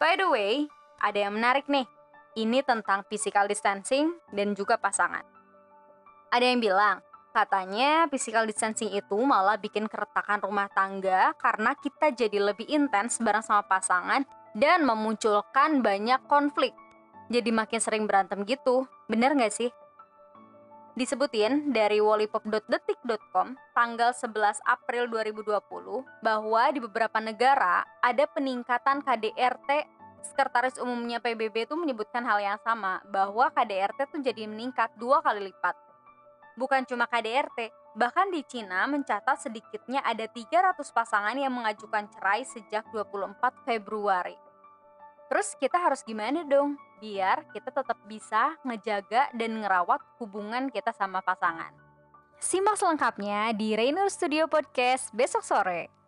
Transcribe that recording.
By the way, ada yang menarik nih. Ini tentang physical distancing dan juga pasangan. Ada yang bilang, katanya physical distancing itu malah bikin keretakan rumah tangga karena kita jadi lebih intens bareng sama pasangan dan memunculkan banyak konflik. Jadi makin sering berantem gitu. Bener nggak sih? Disebutin dari wallipop.detik.com tanggal 11 April 2020 bahwa di beberapa negara ada peningkatan KDRT Sekretaris Umumnya PBB itu menyebutkan hal yang sama bahwa KDRT tuh jadi meningkat dua kali lipat. Bukan cuma KDRT, bahkan di Cina mencatat sedikitnya ada 300 pasangan yang mengajukan cerai sejak 24 Februari. Terus kita harus gimana dong? Biar kita tetap bisa ngejaga dan ngerawat hubungan kita sama pasangan. Simak selengkapnya di Rainer Studio Podcast besok sore.